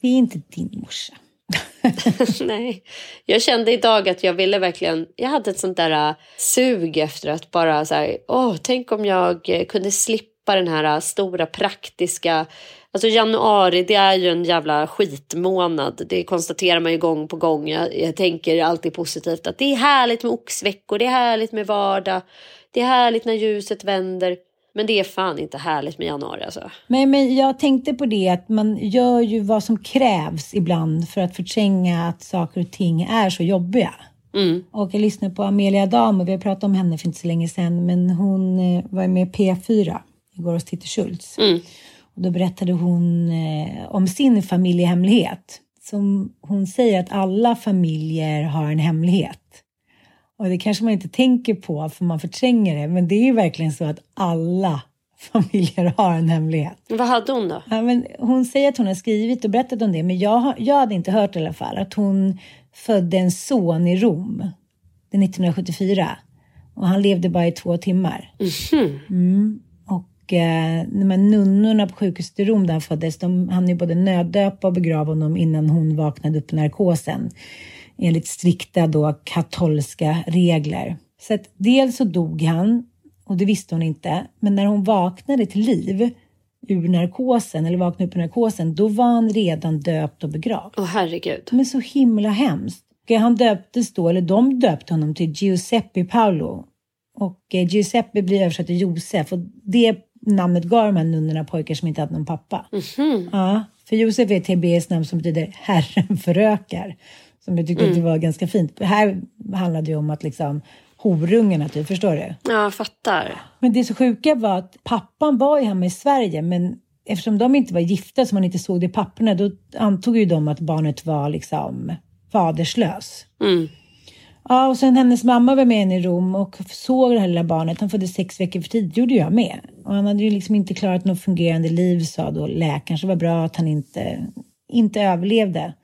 Det är inte din morsa. Nej, jag kände idag att jag ville verkligen, jag hade ett sånt där äh, sug efter att bara så här, åh, tänk om jag eh, kunde slippa den här äh, stora praktiska, alltså januari det är ju en jävla skitmånad, det konstaterar man ju gång på gång, jag, jag tänker alltid positivt att det är härligt med oxveckor, det är härligt med vardag, det är härligt när ljuset vänder, men det är fan inte härligt med januari alltså. Men, men jag tänkte på det att man gör ju vad som krävs ibland för att förtränga att saker och ting är så jobbiga. Mm. Och jag lyssnade på Amelia Dam och vi har pratat om henne för inte så länge sedan. Men hon eh, var med i P4 igår hos Titti Schultz. Mm. Och då berättade hon eh, om sin familjehemlighet. Som hon säger att alla familjer har en hemlighet. Och det kanske man inte tänker på för man förtränger det. Men det är ju verkligen så att alla familjer har en hemlighet. Vad hade hon då? Ja, men hon säger att hon har skrivit och berättat om det, men jag, jag hade inte hört i alla fall att hon födde en son i Rom det 1974 och han levde bara i två timmar. Mm. Och eh, de här nunnorna på sjukhuset i Rom där han föddes, de hann ju både nöddöpa och begrava honom innan hon vaknade upp i narkosen. Enligt strikta då katolska regler. Så att dels så dog han och det visste hon inte. Men när hon vaknade till liv ur narkosen, eller vaknade upp ur narkosen, då var han redan döpt och begravd. Åh herregud. Men så himla hemskt. Och Han döptes då, eller de döpte honom till Giuseppe Paolo. Och eh, Giuseppe blir översatt till Josef och det namnet gav de här nunnorna pojkar som inte hade någon pappa. Ja, för Josef är hebreiskt namn som betyder Herren förökar. Som jag tyckte att det var ganska fint. Här handlade det ju om att liksom horungarna, typ, förstår du? Ja, jag fattar. Men det så sjuka var att pappan var ju hemma i Sverige men eftersom de inte var gifta så man inte såg det i papperna då antog ju de att barnet var liksom faderslös. Mm. Ja, och sen hennes mamma var med henne i Rom och såg det här lilla barnet. Han föddes sex veckor för tidigt, gjorde jag med. Och han hade ju liksom inte klarat något fungerande liv sa då läkaren, så det var bra att han inte, inte överlevde.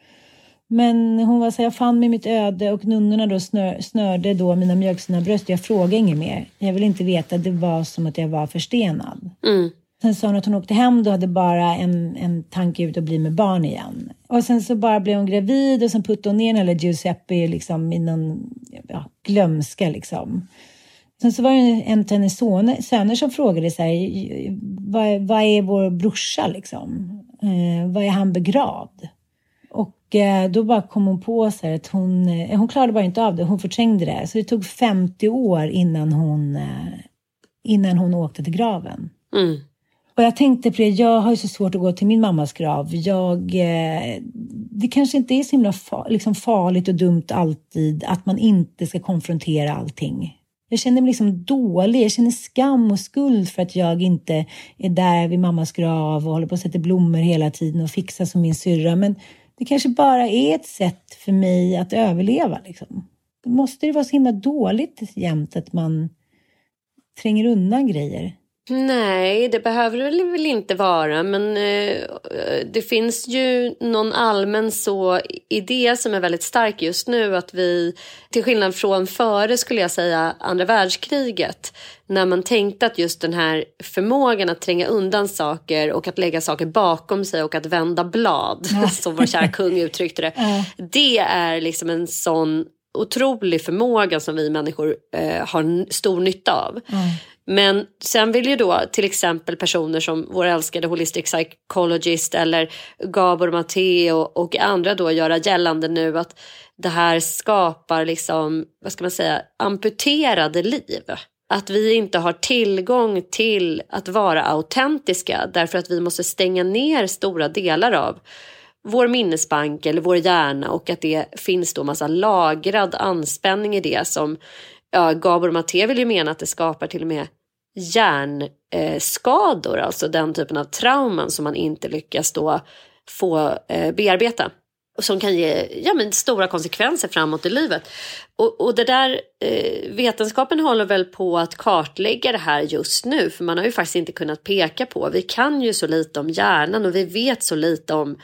Men hon var så jag fann mig mitt öde och nunnorna då snör, snörde då mina mjölkstinna bröst. Jag frågade inget mer. Jag vill inte veta, det var som att jag var förstenad. Mm. Sen sa hon att hon åkte hem då hade bara en, en tanke ut att bli med barn igen. Och sen så bara blev hon gravid och sen puttade hon ner den här Giuseppe liksom i någon ja, glömska liksom. Sen så var det en av hennes söner, söner som frågade så här, vad, vad är vår brorsa liksom? Eh, vad är han begravd? Och eh, då bara kom hon på här att hon, eh, hon klarade bara inte av det, hon förträngde det. Så det tog 50 år innan hon, eh, innan hon åkte till graven. Mm. Och jag tänkte på det, jag har ju så svårt att gå till min mammas grav. Jag, det kanske inte är så himla fa- liksom farligt och dumt alltid att man inte ska konfrontera allting. Jag känner mig liksom dålig, jag känner skam och skuld för att jag inte är där vid mammas grav och håller på att sätta blommor hela tiden och fixar som min syrra. Men det kanske bara är ett sätt för mig att överleva. Liksom. Då måste det vara så himla dåligt jämt att man tränger undan grejer. Nej, det behöver det väl inte vara. Men eh, det finns ju någon allmän så idé som är väldigt stark just nu. Att vi, till skillnad från före skulle jag säga andra världskriget. När man tänkte att just den här förmågan att tränga undan saker och att lägga saker bakom sig och att vända blad. Som vår kära kung uttryckte det. Det är liksom en sån otrolig förmåga som vi människor eh, har stor nytta av. Men sen vill ju då till exempel personer som vår älskade holistic psychologist eller Gabor Matteo och, och andra då göra gällande nu att det här skapar liksom, vad ska man säga, amputerade liv. Att vi inte har tillgång till att vara autentiska därför att vi måste stänga ner stora delar av vår minnesbank eller vår hjärna och att det finns då massa lagrad anspänning i det som ja, Gabor Maté vill ju mena att det skapar till och med hjärnskador, alltså den typen av trauman som man inte lyckas då få eh, bearbeta. Som kan ge ja, men stora konsekvenser framåt i livet. Och, och det där, eh, vetenskapen håller väl på att kartlägga det här just nu. För man har ju faktiskt inte kunnat peka på. Vi kan ju så lite om hjärnan och vi vet så lite om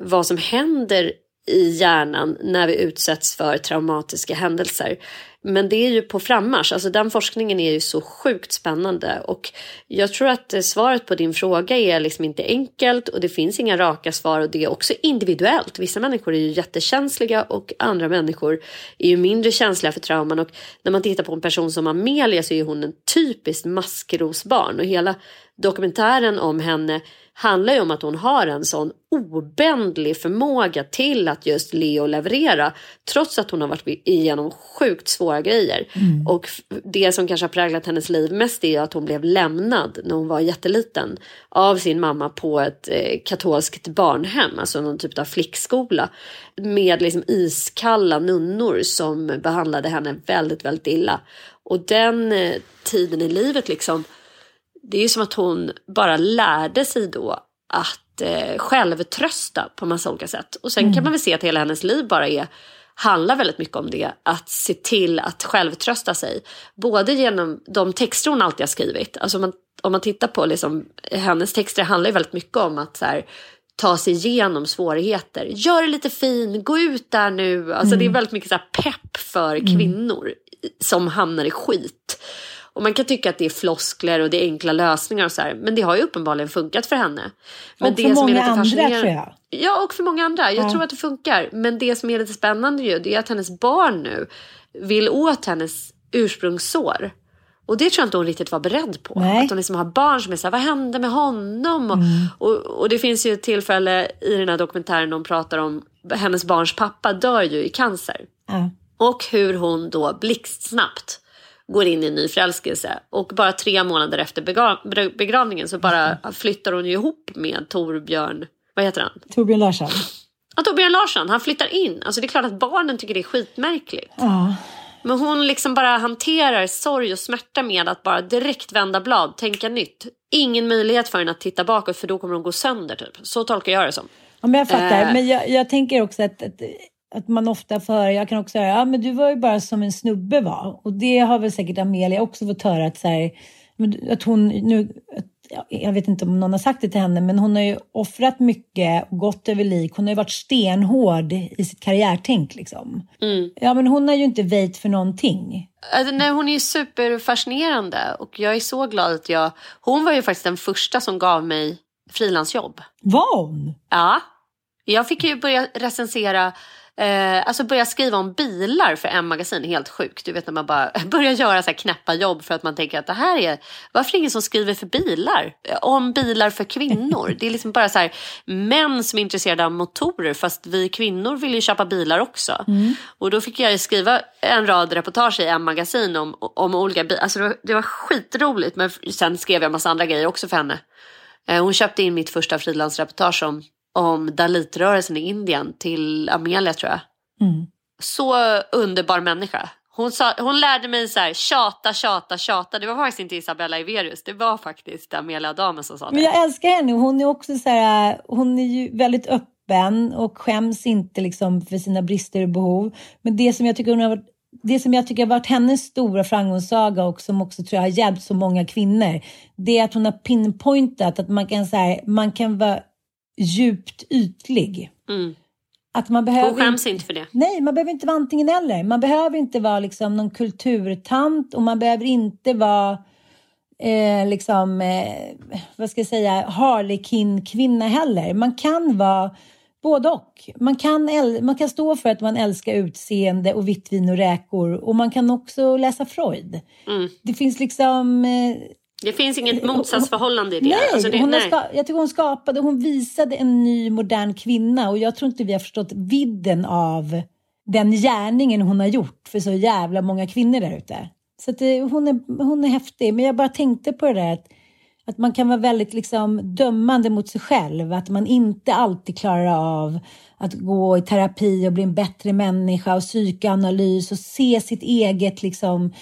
vad som händer i hjärnan när vi utsätts för traumatiska händelser. Men det är ju på frammarsch, alltså den forskningen är ju så sjukt spännande. Och jag tror att eh, svaret på din fråga är liksom inte enkelt. Och det finns inga raka svar. Och det är också individuellt. Vissa människor är ju jättekänsliga och andra människor är ju mindre känsliga för trauman. Och när man tittar på en person som Amelia så är hon en typiskt maskrosbarn. Och hela dokumentären om henne handlar ju om att hon har en sån obändlig förmåga till att just le och leverera trots att hon har varit igenom sjukt svåra grejer. Och det som kanske har präglat hennes liv mest är att hon blev lämnad när hon var jätteliten av sin mamma på ett eh, katolskt barnhem, alltså någon typ av flickskola med liksom iskalla nunnor som behandlade henne väldigt, väldigt illa. Och den eh, tiden i livet liksom det är ju som att hon bara lärde sig då att eh, självtrösta på massa olika sätt. Och sen kan man väl se att hela hennes liv bara är handlar väldigt mycket om det. Att se till att självtrösta sig. Både genom de texter hon alltid har skrivit. Alltså man, om man tittar på liksom, hennes texter handlar ju väldigt mycket om att så här, ta sig igenom svårigheter. Gör det lite fin, gå ut där nu. Alltså mm. Det är väldigt mycket så pepp för mm. kvinnor som hamnar i skit. Och man kan tycka att det är floskler och det är enkla lösningar och så här, men det har ju uppenbarligen funkat för henne. Men och för det många som är lite andra tror jag. Ja, och för många andra. Jag ja. tror att det funkar. Men det som är lite spännande ju, det är att hennes barn nu vill åt hennes ursprungssår. Och det tror jag inte hon riktigt var beredd på. Nej. Att hon liksom har barn som är såhär, vad hände med honom? Mm. Och, och, det finns ju ett tillfälle i den här dokumentären hon pratar om, hennes barns pappa dör ju i cancer. Mm. Och hur hon då blixtsnabbt går in i en ny förälskelse. Och bara tre månader efter begravningen så bara flyttar hon ju ihop med Torbjörn, vad heter han? Torbjörn Larsson. Ja, Torbjörn Larsson, han flyttar in. Alltså det är klart att barnen tycker det är skitmärkligt. Ja. Men hon liksom bara hanterar sorg och smärta med att bara direkt vända blad, tänka nytt. Ingen möjlighet för henne att titta bakåt för då kommer hon gå sönder. Typ. Så tolkar jag det som. Ja, men jag fattar. Eh. Men jag, jag tänker också att, att, att, man ofta får höra, jag kan också höra, ja men du var ju bara som en snubbe var. Och det har väl säkert Amelia också fått höra att, så här, att hon nu, jag vet inte om någon har sagt det till henne, men hon har ju offrat mycket och gått över lik. Hon har ju varit stenhård i sitt karriärtänk. Liksom. Mm. Ja, men hon har ju inte väjt för någonting. Alltså, nej, hon är ju superfascinerande och jag är så glad att jag... Hon var ju faktiskt den första som gav mig frilansjobb. Var hon? Ja. Jag fick ju börja recensera Eh, alltså börja skriva om bilar för M-magasin, helt sjukt. Du vet när man bara börjar göra så här knäppa jobb för att man tänker att det här är, varför är det ingen som skriver för bilar? Om bilar för kvinnor. Det är liksom bara så här män som är intresserade av motorer fast vi kvinnor vill ju köpa bilar också. Mm. Och då fick jag skriva en rad reportage i M-magasin om, om olika bilar. Alltså det var, det var skitroligt men sen skrev jag massa andra grejer också för henne. Eh, hon köpte in mitt första frilansreportage om om Dalitrörelsen i Indien till Amelia tror jag. Mm. Så underbar människa. Hon, sa, hon lärde mig så här, tjata, tjata, tjata. Det var faktiskt inte Isabella Iverius, det var faktiskt Amelia Damen som sa det. Men jag älskar henne. Hon är också så här, hon är ju väldigt öppen och skäms inte liksom för sina brister och behov. Men det som jag tycker hon har varit det som jag tycker har varit hennes stora framgångssaga och som också tror jag har hjälpt så många kvinnor, det är att hon har pinpointat att man kan, så här, man kan vara djupt ytlig. Mm. Att man behöver Hon skäms inte för det. Nej, man behöver inte vara antingen eller. Man behöver inte vara liksom någon kulturtant och man behöver inte vara eh, liksom, eh, vad ska jag säga, harlekin-kvinna heller. Man kan vara både och. Man kan, man kan stå för att man älskar utseende och vitt vin och räkor och man kan också läsa Freud. Mm. Det finns liksom eh, det finns inget motsatsförhållande i det. Nej, alltså det, hon nej. Ska, jag tycker hon skapade, hon visade en ny modern kvinna och jag tror inte vi har förstått vidden av den gärningen hon har gjort för så jävla många kvinnor där ute. Så det, hon, är, hon är häftig, men jag bara tänkte på det där att, att man kan vara väldigt liksom dömande mot sig själv, att man inte alltid klarar av att gå i terapi och bli en bättre människa och psykoanalys och se sitt eget liksom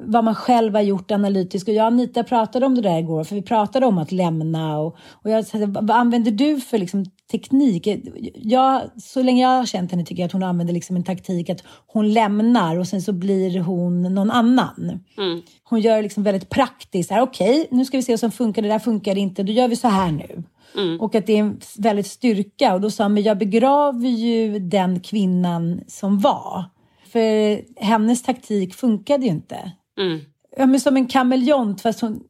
vad man själv har gjort analytiskt. Och jag och Anita pratade om det där igår, för vi pratade om att lämna. Och, och jag sa, vad använder du för liksom, teknik? Jag, så länge jag har känt henne tycker jag att hon använder liksom en taktik att hon lämnar och sen så blir hon någon annan. Mm. Hon gör liksom väldigt praktiskt. Okej, okay, nu ska vi se vad som funkar. Det där funkar inte. Då gör vi så här nu. Mm. Och att det är en väldigt styrka. Och då sa han, men jag begraver ju den kvinnan som var. För hennes taktik funkade ju inte. Mm. Ja, men som en kameleont, fast hon,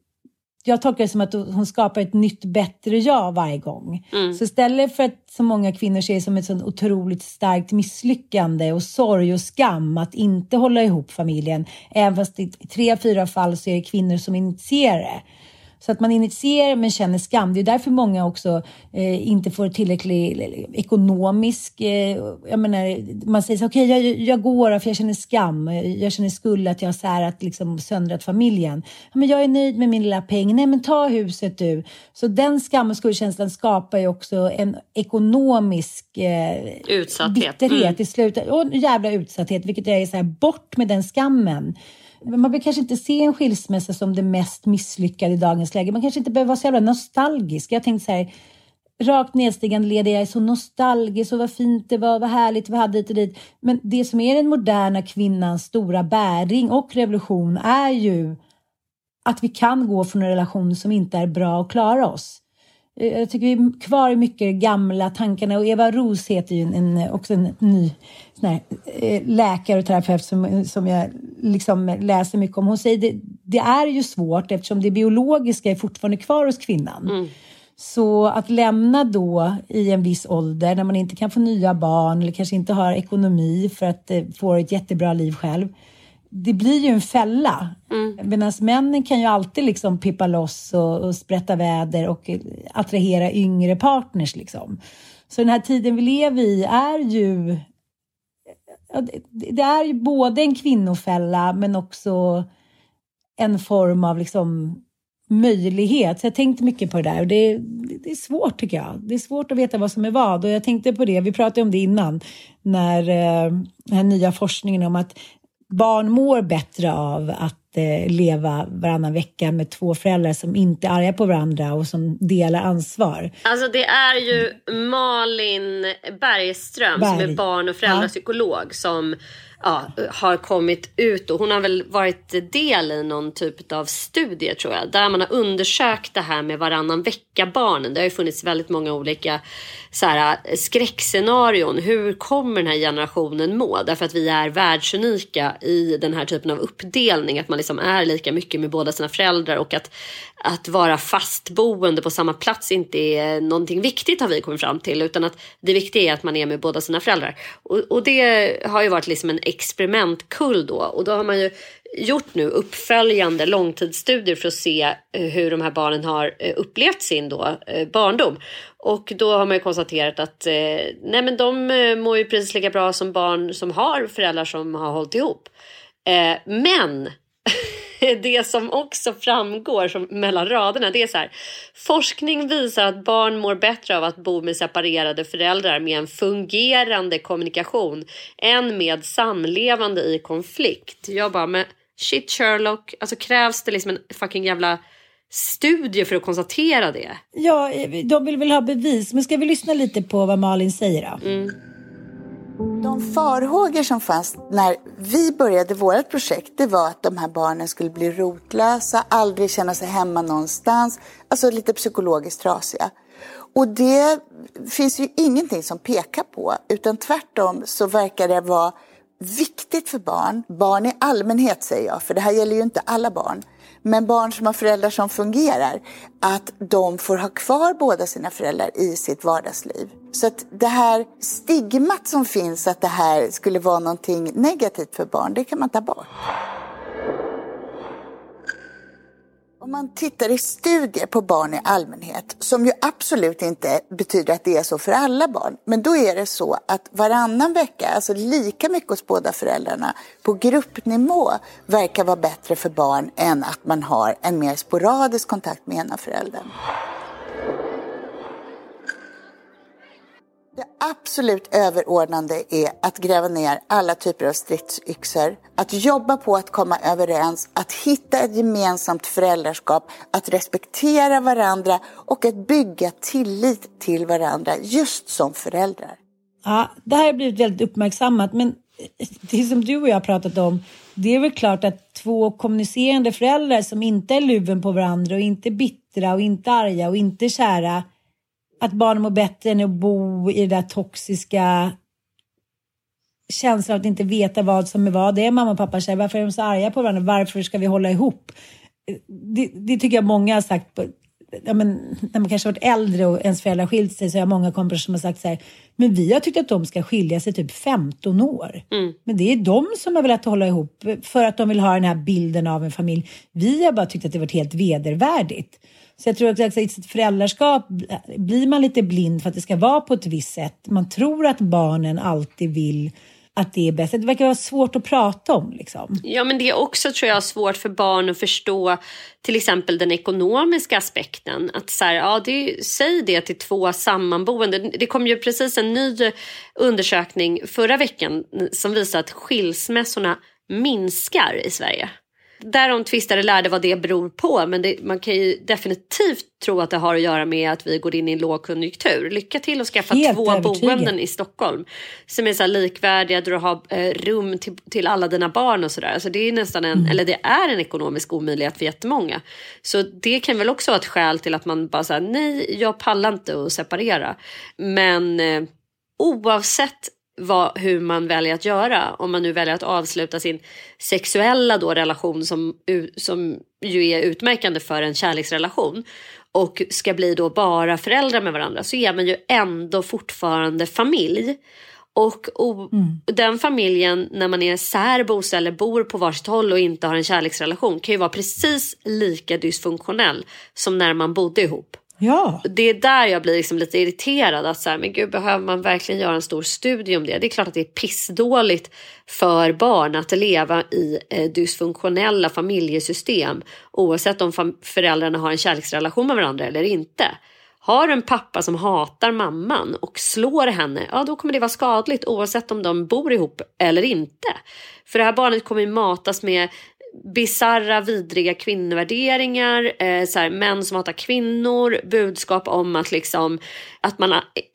jag tolkar det som att hon skapar ett nytt, bättre jag varje gång. Mm. Så istället för att så många kvinnor ser det som ett så otroligt starkt misslyckande och sorg och skam att inte hålla ihop familjen, även fast i tre, fyra fall så är det kvinnor som initierar det, så att man initierar men känner skam. Det är därför många också eh, inte får tillräcklig ekonomisk... Eh, jag menar, man säger så okej okay, jag, jag går för jag känner skam. Jag känner skuld att jag har särat, liksom, söndrat familjen. men jag är nöjd med min lilla peng. Nej men ta huset du. Så den skam och skuldkänslan skapar ju också en ekonomisk eh, utsatthet. bitterhet mm. i slutet. Och jävla utsatthet, vilket jag är så här, bort med den skammen. Man vill kanske inte se en skilsmässa som det mest misslyckade i dagens läge. Man kanske inte behöver vara så jävla nostalgisk. Jag tänkte så här, rakt nedstigande led. Jag är så nostalgisk och vad fint det var, vad härligt vi hade hit och dit. Men det som är den moderna kvinnans stora bäring och revolution är ju att vi kan gå från en relation som inte är bra och klara oss. Jag tycker vi är kvar i mycket gamla tankarna och Eva Ros heter ju en, också en ny här, eh, läkare och terapeut som, som jag liksom läser mycket om. Hon säger det, det är ju svårt eftersom det biologiska är fortfarande kvar hos kvinnan. Mm. Så att lämna då i en viss ålder när man inte kan få nya barn eller kanske inte har ekonomi för att eh, få ett jättebra liv själv det blir ju en fälla. Mm. Medan männen kan ju alltid liksom pippa loss och, och sprätta väder och attrahera yngre partners. Liksom. Så den här tiden vi lever i är ju... Det är ju både en kvinnofälla men också en form av liksom möjlighet. Så jag tänkte mycket på det där och det, det är svårt tycker jag. Det är svårt att veta vad som är vad och jag tänkte på det, vi pratade om det innan, när eh, den här nya forskningen om att barn mår bättre av att eh, leva varannan vecka med två föräldrar som inte är arga på varandra och som delar ansvar. Alltså det är ju Malin Bergström Berg. som är barn och föräldrapsykolog ja. som ja, har kommit ut och hon har väl varit del i någon typ av studie tror jag. Där man har undersökt det här med varannan vecka barnen. Det har ju funnits väldigt många olika så här, skräckscenarion. Hur kommer den här generationen må? Därför att vi är världsunika i den här typen av uppdelning. Att man liksom är lika mycket med båda sina föräldrar och att, att vara fastboende på samma plats inte är någonting viktigt har vi kommit fram till. Utan att det viktiga är att man är med båda sina föräldrar. Och, och det har ju varit liksom en experimentkull då. Och då har man ju gjort nu uppföljande långtidsstudier för att se eh, hur de här barnen har eh, upplevt sin då, eh, barndom. Och då har man ju konstaterat att nej men de mår ju precis lika bra som barn som har föräldrar som har hållit ihop. Men det som också framgår som mellan raderna det är så här. Forskning visar att barn mår bättre av att bo med separerade föräldrar med en fungerande kommunikation än med samlevande i konflikt. Jag bara, men shit Sherlock, alltså krävs det liksom en fucking jävla studie för att konstatera det? Ja, de vill väl ha bevis, men ska vi lyssna lite på vad Malin säger då? Mm. De farhågor som fanns när vi började vårt projekt, det var att de här barnen skulle bli rotlösa, aldrig känna sig hemma någonstans, alltså lite psykologiskt trasiga. Och det finns ju ingenting som pekar på, utan tvärtom så verkar det vara viktigt för barn, barn i allmänhet säger jag, för det här gäller ju inte alla barn, men barn som har föräldrar som fungerar, att de får ha kvar båda sina föräldrar i sitt vardagsliv. Så att det här stigmat som finns att det här skulle vara någonting negativt för barn, det kan man ta bort. Om man tittar i studier på barn i allmänhet, som ju absolut inte betyder att det är så för alla barn, men då är det så att varannan vecka, alltså lika mycket hos båda föräldrarna, på gruppnivå verkar vara bättre för barn än att man har en mer sporadisk kontakt med ena föräldern. Det absolut överordnande är att gräva ner alla typer av stridsyxor. Att jobba på att komma överens, att hitta ett gemensamt föräldraskap, att respektera varandra och att bygga tillit till varandra just som föräldrar. Ja, det här har blivit väldigt uppmärksammat men det som du och jag har pratat om det är väl klart att två kommunicerande föräldrar som inte är luven på varandra och inte bittra och inte arga och inte kära att barnen mår bättre än att bo i det där toxiska känslan av att inte veta vad som är vad. Det är mamma och pappa säger, varför är de så arga på varandra? Varför ska vi hålla ihop? Det, det tycker jag många har sagt. På, ja, men, när man kanske varit äldre och ens föräldrar skilt sig så har jag många kompisar som har sagt så här, men vi har tyckt att de ska skilja sig typ 15 år. Mm. Men det är de som har velat hålla ihop för att de vill ha den här bilden av en familj. Vi har bara tyckt att det varit helt vedervärdigt. Så jag tror att alltså, i sitt föräldraskap blir man lite blind för att det ska vara på ett visst sätt. Man tror att barnen alltid vill att det är bäst. Det verkar vara svårt att prata om. Liksom. Ja, men det är också tror jag svårt för barn att förstå till exempel den ekonomiska aspekten. Att så här, ja, det, säg det till två sammanboende. Det kom ju precis en ny undersökning förra veckan som visar att skilsmässorna minskar i Sverige. Där de tvistade lärde vad det beror på men det, man kan ju definitivt tro att det har att göra med att vi går in i en lågkonjunktur. Lycka till att skaffa Helt två övertygad. boenden i Stockholm som är så likvärdiga där du har eh, rum till, till alla dina barn och sådär. Alltså det är nästan en, eller det är en ekonomisk omöjlighet för jättemånga. Så det kan väl också vara ett skäl till att man bara säger nej, jag pallar inte att separera. Men eh, oavsett vad, hur man väljer att göra, om man nu väljer att avsluta sin sexuella då relation som, som ju är utmärkande för en kärleksrelation och ska bli då bara föräldrar med varandra så är man ju ändå fortfarande familj. Och o- den familjen när man är särbos eller bor på varsitt håll och inte har en kärleksrelation kan ju vara precis lika dysfunktionell som när man bodde ihop. Ja. Det är där jag blir liksom lite irriterad. Att så här, men gud, behöver man verkligen göra en stor studie om det? Det är klart att det är pissdåligt för barn att leva i eh, dysfunktionella familjesystem oavsett om föräldrarna har en kärleksrelation med varandra eller inte. Har du en pappa som hatar mamman och slår henne, ja då kommer det vara skadligt oavsett om de bor ihop eller inte. För det här barnet kommer ju matas med bizarra, vidriga kvinnovärderingar, eh, så här, män som hatar kvinnor, budskap om att, liksom, att man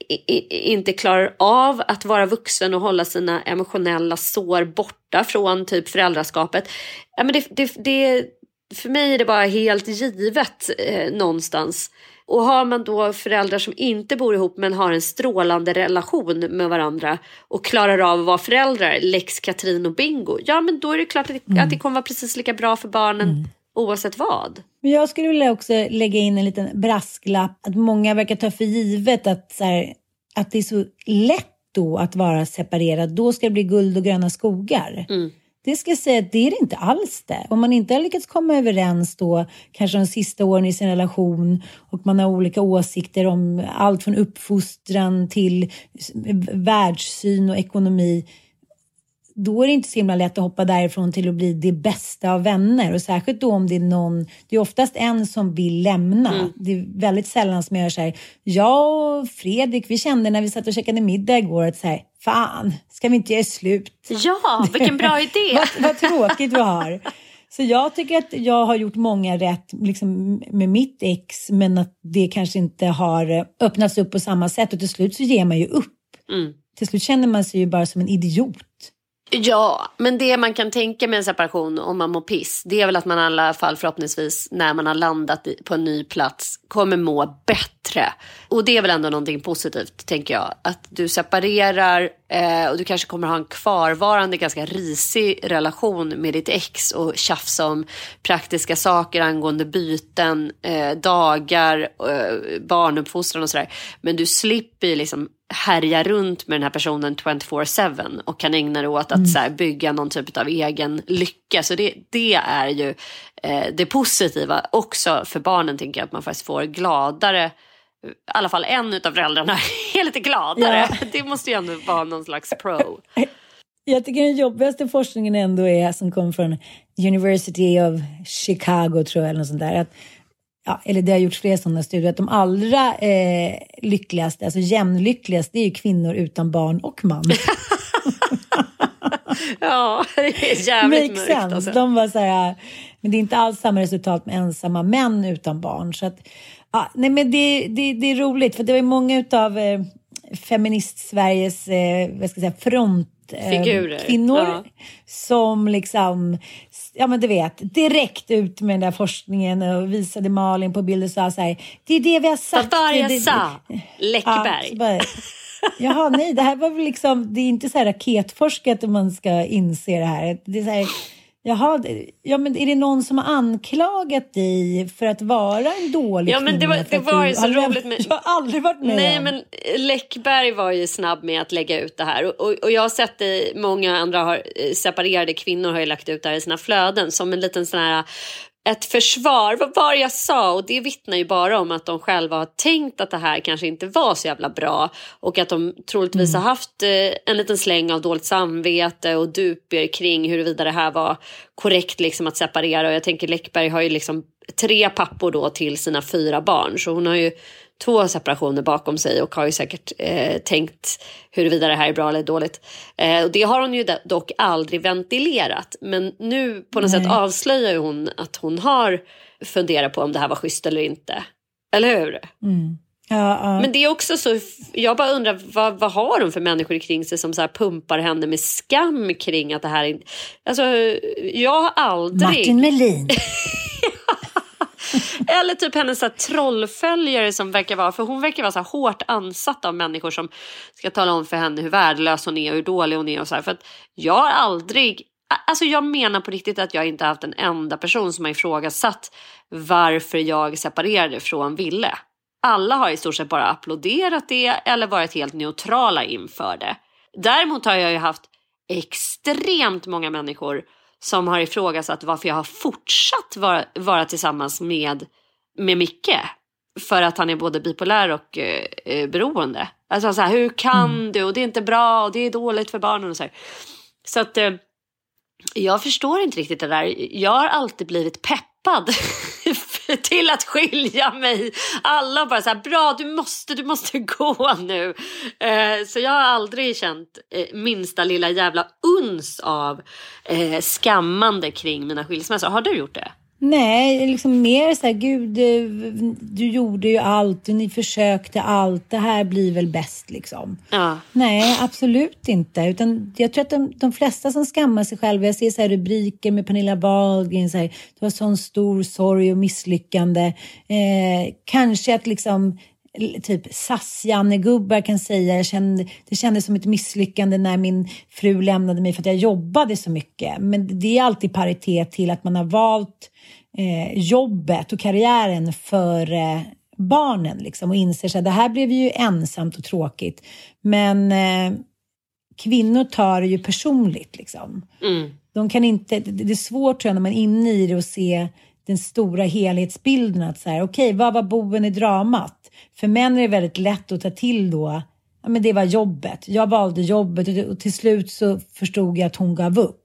i, i, inte klarar av att vara vuxen och hålla sina emotionella sår borta från typ föräldraskapet. Ja, men det, det, det, för mig är det bara helt givet eh, någonstans. Och har man då föräldrar som inte bor ihop men har en strålande relation med varandra och klarar av att vara föräldrar, lex Katrin och bingo, ja men då är det klart att det, att det kommer vara precis lika bra för barnen oavsett vad. Men jag skulle vilja också lägga in en liten brasklapp att många verkar ta för givet att, så här, att det är så lätt då att vara separerad. Då ska det bli guld och gröna skogar. Det ska jag säga att det är det inte alls det. Om man inte har lyckats komma överens då, kanske de sista åren i sin relation och man har olika åsikter om allt från uppfostran till världssyn och ekonomi då är det inte så himla lätt att hoppa därifrån till att bli det bästa av vänner. Och särskilt då om det är någon, det är oftast en som vill lämna. Det är väldigt sällan som jag gör så här, jag och Fredrik, vi kände när vi satt och käkade middag igår att så här, fan, ska vi inte göra slut? Ja, vilken bra idé! vad, vad tråkigt vi har. Så jag tycker att jag har gjort många rätt liksom, med mitt ex, men att det kanske inte har öppnats upp på samma sätt och till slut så ger man ju upp. Till slut känner man sig ju bara som en idiot. Ja, men det man kan tänka med en separation om man mår piss, det är väl att man i alla fall förhoppningsvis när man har landat på en ny plats kommer må bättre. Och det är väl ändå någonting positivt, tänker jag. Att du separerar eh, och du kanske kommer ha en kvarvarande ganska risig relation med ditt ex och tjafsa om praktiska saker angående byten, eh, dagar, eh, barnuppfostran och sådär. Men du slipper ju liksom härja runt med den här personen 24-7 och kan ägna dig åt att så här, bygga någon typ av egen lycka. Så det, det är ju eh, det positiva också för barnen, tänker jag, att man faktiskt får gladare i alla fall en av föräldrarna är lite gladare. Det måste ju ändå vara någon slags pro. Jag tycker den jobbigaste forskningen ändå är som kommer från University of Chicago tror jag eller något sånt där. Att, ja, eller det har gjorts flera sådana studier att de allra eh, lyckligaste, alltså jämnlyckligast, det är ju kvinnor utan barn och man. Ja, det är jävligt Makes mörkt. sense. Alltså. De var så här, men det är inte alls samma resultat med ensamma män utan barn. Så att, ja, nej men det, det, det är roligt för det var ju många av eh, feminist-Sveriges eh, vad ska jag säga, front eh, Figurer, kvinnor ja. som liksom, ja men du vet, direkt ut med den där forskningen och visade Malin på bild och sa så här, det är det vi har sagt. Det, sa? Ja, Läckberg. bara, Jaha, nej, det här var väl liksom, det är inte så här raketforskat om man ska inse det här. Det är så här, jaha, ja men är det någon som har anklagat dig för att vara en dålig Ja, men det var- det var ju så roligt med- Jag har aldrig varit med Nej, men Läckberg var ju snabb med att lägga ut det här. Och, och, och jag har sett det, många andra har, eh, separerade kvinnor har ju lagt ut det här i sina flöden som en liten sån här ett försvar, vad var jag sa? Och det vittnar ju bara om att de själva har tänkt att det här kanske inte var så jävla bra och att de troligtvis har haft eh, en liten släng av dåligt samvete och duper kring huruvida det här var korrekt liksom att separera. Och jag tänker Läckberg har ju liksom tre pappor då till sina fyra barn så hon har ju två separationer bakom sig och har ju säkert eh, tänkt huruvida det här är bra eller dåligt. Eh, och det har hon ju dock aldrig ventilerat. Men nu på något Nej. sätt avslöjar hon att hon har funderat på om det här var schysst eller inte. Eller hur? Mm. Ja, ja. Men det är också så, jag bara undrar vad, vad har hon för människor kring sig som så pumpar henne med skam kring att det här är... Alltså, jag har aldrig... Martin Melin. Eller typ hennes så trollföljare som verkar vara, för hon verkar vara så hårt ansatt av människor som ska tala om för henne hur värdelös hon är och hur dålig hon är och så här. För att jag har aldrig, alltså jag menar på riktigt att jag inte haft en enda person som har ifrågasatt varför jag separerade från Ville. Alla har i stort sett bara applåderat det eller varit helt neutrala inför det. Däremot har jag ju haft extremt många människor som har ifrågasatt varför jag har fortsatt vara, vara tillsammans med, med Micke. För att han är både bipolär och eh, eh beroende. Alltså så här, hur kan mm. du? Och det är inte bra och det är dåligt för barnen och så här. Så att eh, jag förstår inte riktigt det där. Jag har alltid blivit peppad till att skilja mig. Alla bara så här, bra du måste, du måste gå nu. Eh, så jag har aldrig känt eh, minsta lilla jävla uns av eh, skammande kring mina skilsmässor. Har du gjort det? Nej, liksom mer så här, gud, eh, du gjorde ju allt, ni försökte allt, det här blir väl bäst liksom. Ja. Nej, absolut inte. Utan jag tror att de, de flesta som skammar sig själva, jag ser så rubriker med Pernilla Wahlgren, så här, det var sån stor sorg och misslyckande. Eh, kanske att liksom typ SAS-Janne-gubbar kan säga jag kände, det kändes som ett misslyckande när min fru lämnade mig för att jag jobbade så mycket. Men det är alltid paritet till att man har valt eh, jobbet och karriären för eh, barnen liksom, och inser att det här blev ju ensamt och tråkigt. Men eh, kvinnor tar det ju personligt. Liksom. Mm. De kan inte, det är svårt tror jag när man är inne i det och se den stora helhetsbilden. Att så här, okej, okay, vad var boven i dramat? För män är det väldigt lätt att ta till då, ja men det var jobbet. Jag valde jobbet och till slut så förstod jag att hon gav upp.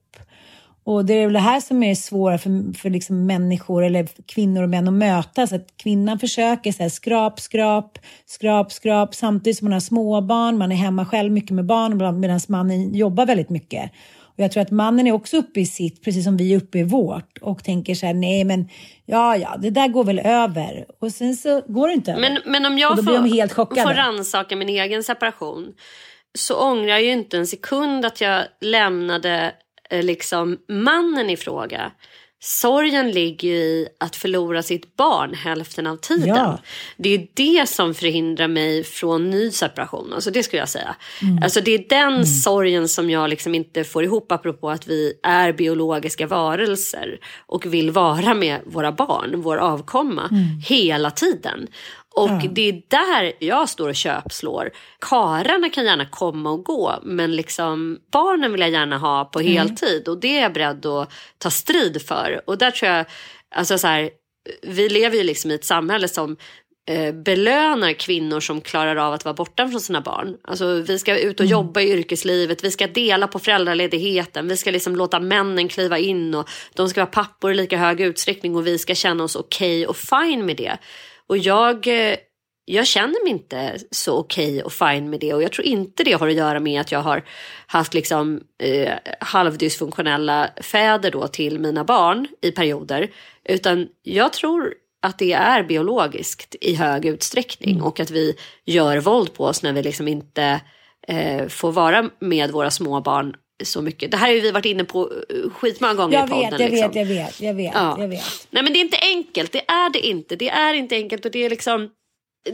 Och det är väl det här som är svåra för, för liksom människor eller kvinnor och män att mötas. Att kvinnan försöker så här, skrap, skrap, skrap, skrap samtidigt som man har småbarn, man är hemma själv mycket med barn medan mannen jobbar väldigt mycket. Och jag tror att mannen är också uppe i sitt, precis som vi är uppe i vårt och tänker så här, nej men ja, ja, det där går väl över. Och sen så går det inte men, över. Men om jag får, får rannsaka min egen separation så ångrar jag ju inte en sekund att jag lämnade eh, liksom mannen i fråga. Sorgen ligger i att förlora sitt barn hälften av tiden. Ja. Det är det som förhindrar mig från ny separation. Alltså det skulle jag säga. Mm. Alltså det är den mm. sorgen som jag liksom inte får ihop apropå att vi är biologiska varelser och vill vara med våra barn, vår avkomma, mm. hela tiden. Och ja. det är där jag står och köpslår. Kararna kan gärna komma och gå men liksom barnen vill jag gärna ha på mm. heltid och det är jag beredd att ta strid för. Och där tror jag, alltså så här, vi lever ju liksom i ett samhälle som eh, belönar kvinnor som klarar av att vara borta från sina barn. Alltså, vi ska ut och mm. jobba i yrkeslivet, vi ska dela på föräldraledigheten, vi ska liksom låta männen kliva in och de ska vara pappor i lika hög utsträckning och vi ska känna oss okej okay och fine med det. Och jag, eh, jag känner mig inte så okej okay och fine med det och jag tror inte det har att göra med att jag har haft liksom eh, halvdysfunktionella fäder då till mina barn i perioder. Utan jag tror att det är biologiskt i hög utsträckning mm. och att vi gör våld på oss när vi liksom inte eh, får vara med våra små barn så mycket. Det här har ju vi varit inne på eh, skitmånga gånger jag i podden. Vet, jag, liksom. vet, jag vet, jag vet, ja. jag vet. Nej men det är inte enkelt, det är det inte. Det är inte enkelt och det är liksom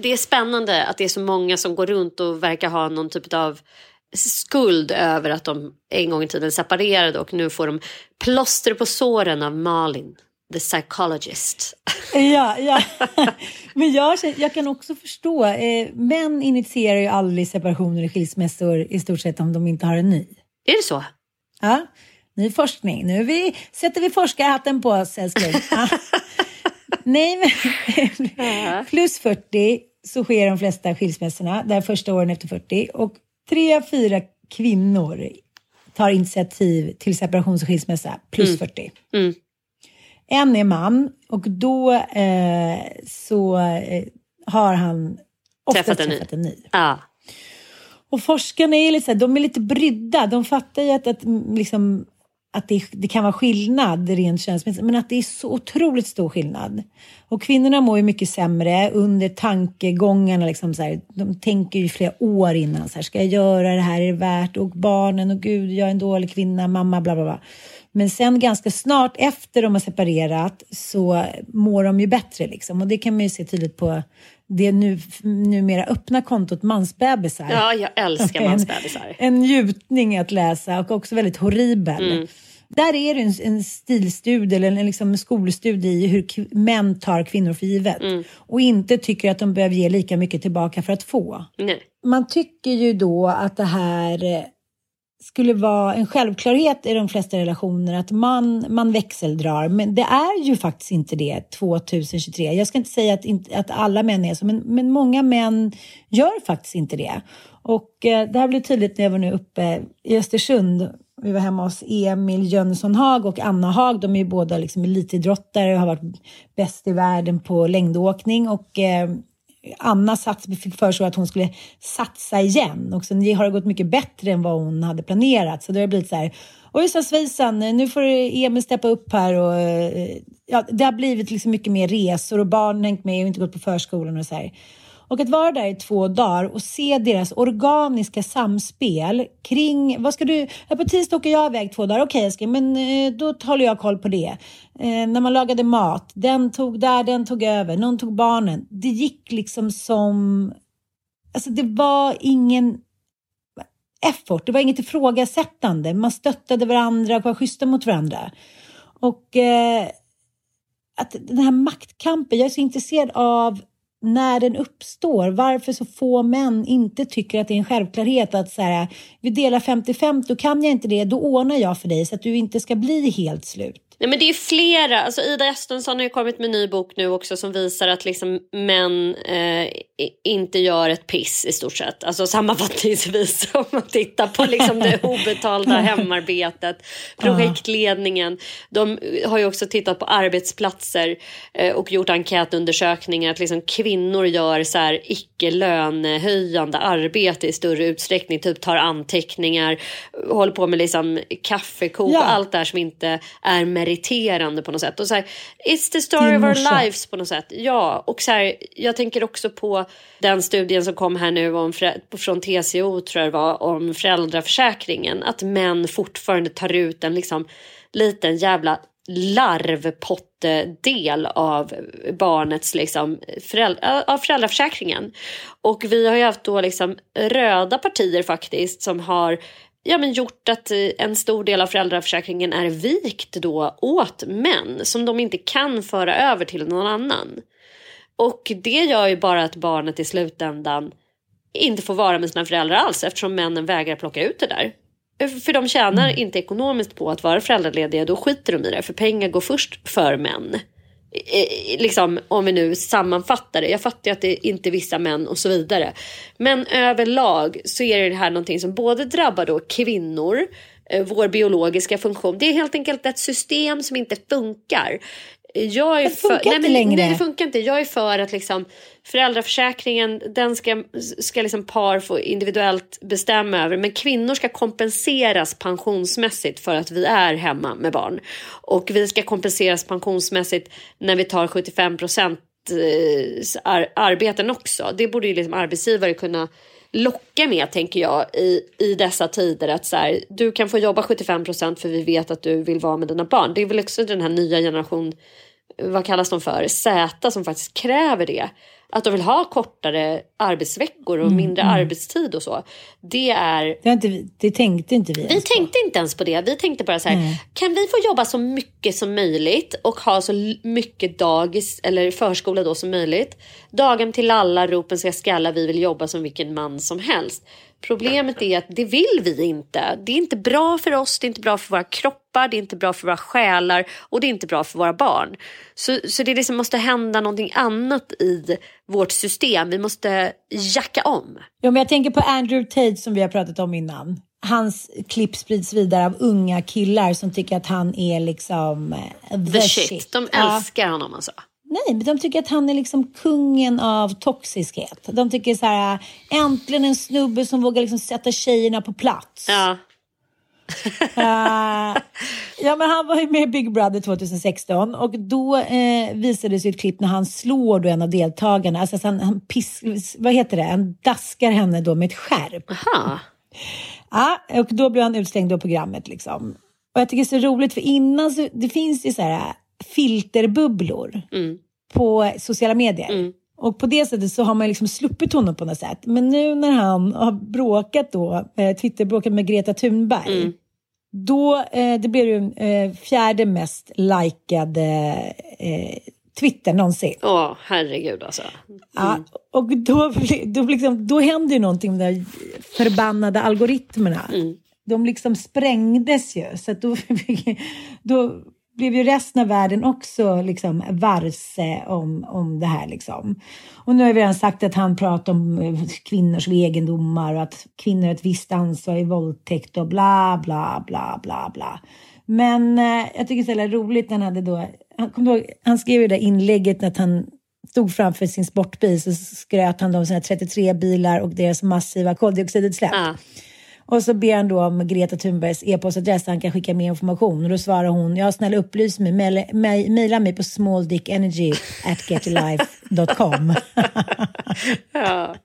det är spännande att det är så många som går runt och verkar ha någon typ av skuld över att de en gång i tiden separerade och nu får de plåster på såren av Malin, the psychologist. Ja, ja. men jag, jag kan också förstå, eh, män initierar ju aldrig separationer och skilsmässor i stort sett om de inte har en ny. Är det så? Ja, ny forskning. Nu vi, sätter vi forskarhatten på oss, älskling. Ja. Nej, men plus 40 så sker de flesta skilsmässorna, där första åren efter 40. Och tre fyra kvinnor tar initiativ till separations och skilsmässa plus mm. 40. Mm. En är man och då eh, så eh, har han Oftast Träffat en ny. träffat en ny. Ja. Och forskarna är lite, så här, de är lite brydda. De fattar ju att, att, liksom, att det, det kan vara skillnad rent könsmässigt, men att det är så otroligt stor skillnad. Och kvinnorna mår ju mycket sämre under tankegångarna. Liksom så här, de tänker ju flera år innan. Så här, ska jag göra det här? Är det värt? Och barnen, och gud, jag är en dålig kvinna, mamma, bla bla bla. Men sen ganska snart efter de har separerat så mår de ju bättre. Liksom. Och det kan man ju se tydligt på det nu, numera öppna kontot Mansbebisar. ja, jag älskar mansbebisar. En njutning att läsa och också väldigt horribel. Mm. Där är det en, en stilstudie eller en liksom skolstudie i hur män tar kvinnor för givet. Mm. Och inte tycker att de behöver ge lika mycket tillbaka för att få. Nej. Man tycker ju då att det här eh, skulle vara en självklarhet i de flesta relationer att man, man växeldrar. Men det är ju faktiskt inte det 2023. Jag ska inte säga att, att alla män är så, men, men många män gör faktiskt inte det. Och eh, det här blev tydligt när jag var nu uppe i Östersund. Vi var hemma hos Emil Jönsson Haag och Anna Haag. De är ju båda liksom elitidrottare och har varit bäst i världen på längdåkning. Och eh, Anna sats, fick för sig att hon skulle satsa igen och sen har det gått mycket bättre än vad hon hade planerat. Så det har blivit så här, ojsan svejsan, nu får Emil steppa upp här och eh, ja, det har blivit liksom mycket mer resor och barnen har hängt med och inte gått på förskolan och så här. Och att vara där i två dagar och se deras organiska samspel kring, vad ska du, ja, på tisdag åker jag iväg två dagar, okej älskling, men eh, då håller jag koll på det. Eh, när man lagade mat, den tog där, den tog över, någon tog barnen. Det gick liksom som, alltså det var ingen effort, det var inget ifrågasättande. Man stöttade varandra och var schyssta mot varandra. Och eh, att den här maktkampen, jag är så intresserad av när den uppstår, varför så få män inte tycker att det är en självklarhet att så här, vi delar 50-50, då kan jag inte det, då ordnar jag för dig så att du inte ska bli helt slut. Nej, men det är flera. Alltså, Ida Estensson har ju kommit med en ny bok nu också som visar att liksom, män eh, inte gör ett piss i stort sett. Alltså sammanfattningsvis om man tittar på liksom, det obetalda hemarbetet, projektledningen. De har ju också tittat på arbetsplatser eh, och gjort enkätundersökningar att liksom, kvinnor gör så här icke lönehöjande arbete i större utsträckning. Typ tar anteckningar, håller på med liksom, kaffekok Ja. och allt det här som inte är meriterande på något sätt. Och så här, It's the story of our lives på något sätt. Ja, och så här, jag tänker också på den studien som kom här nu om, från TCO tror jag det var, om föräldraförsäkringen. Att män fortfarande tar ut en liksom liten jävla larvpottedel av barnets liksom föräldra, av föräldraförsäkringen. Och vi har ju haft då liksom röda partier faktiskt som har ja, men gjort att en stor del av föräldraförsäkringen är vikt då åt män som de inte kan föra över till någon annan. Och det gör ju bara att barnet i slutändan inte får vara med sina föräldrar alls eftersom männen vägrar plocka ut det där. För de tjänar inte ekonomiskt på att vara föräldralediga, då skiter de i det. För pengar går först för män. Eh, liksom, om vi nu sammanfattar det. Jag fattar ju att det inte är vissa män och så vidare. Men överlag så är det här någonting som både drabbar då kvinnor, eh, vår biologiska funktion. Det är helt enkelt ett system som inte funkar. Jag är Det funkar för, nej, inte men, längre. Nej, det funkar inte. Jag är för att liksom, föräldraförsäkringen den ska, ska liksom par få individuellt bestämma över. Men kvinnor ska kompenseras pensionsmässigt för att vi är hemma med barn. Och vi ska kompenseras pensionsmässigt när vi tar 75 procent eh, ar- arbeten också. Det borde ju liksom arbetsgivare kunna locka med tänker jag i, i dessa tider att så här, du kan få jobba 75 procent för vi vet att du vill vara med dina barn. Det är väl också den här nya generation vad kallas de för, Z som faktiskt kräver det. Att de vill ha kortare arbetsveckor och mindre arbetstid och så. Det är Det, inte, vi- det tänkte inte vi vi ens på. tänkte inte ens på det. Vi tänkte bara så här, kan vi få jobba så mycket som möjligt och ha så mycket dagis eller förskola då som möjligt. Daghem till alla, ropen ska skalla, vi vill jobba som vilken man som helst. Problemet är att det vill vi inte. Det är inte bra för oss, det är inte bra för våra kroppar, det är inte bra för våra själar och det är inte bra för våra barn. Så, så det liksom måste hända någonting annat i vårt system. Vi måste jacka om. Ja, men jag tänker på Andrew Tate som vi har pratat om innan. Hans klipp sprids vidare av unga killar som tycker att han är liksom eh, the, The shit. De Ja. älskar honom alltså. Nej, men de tycker att han är liksom kungen av toxiskhet. De tycker så här, äntligen en snubbe som vågar liksom sätta tjejerna på plats. Ja. Uh, ja, men han var ju med i Big Brother 2016 och då uh, visades ett klipp när han slår då en av deltagarna. Alltså han, han piss, vad heter det? Han daskar henne då med ett skärp. Aha. Ja, och då blev han utslängd av programmet liksom. Och jag tycker det är så roligt för innan så, det finns ju så här filterbubblor Mm. På sociala medier. Och på det sättet så har man liksom sluppit honom på något sätt. Men nu när han har bråkat då, eh, Twitterbråkat med Greta Thunberg. Mm. Då, eh, det blev ju eh, fjärde mest likade eh, Twitter någonsin. Åh, herregud alltså. Ja, och då, då, liksom, då händer ju någonting med de där förbannade algoritmerna. De liksom sprängdes ju. Så att då, då blev ju resten av världen också liksom varse om, om det här. Liksom. Och nu har vi redan sagt att han pratar om eh, kvinnors egendomar och att kvinnor har ett visst ansvar i våldtäkt och bla, bla, bla, bla, bla. Men eh, jag tycker det är så roligt när han hade då, han, kom ihåg, han skrev ju det där inlägget att han stod framför sin sportbil så skröt han om sina 33 bilar och deras massiva koldioxidutsläpp. Ah. Och så ber han då om Greta Thunbergs e-postadress så han kan skicka mer information. Och då svarar hon, ja snälla upplys mig, mejla mig på smalldickenergy at getalife.com. Ja.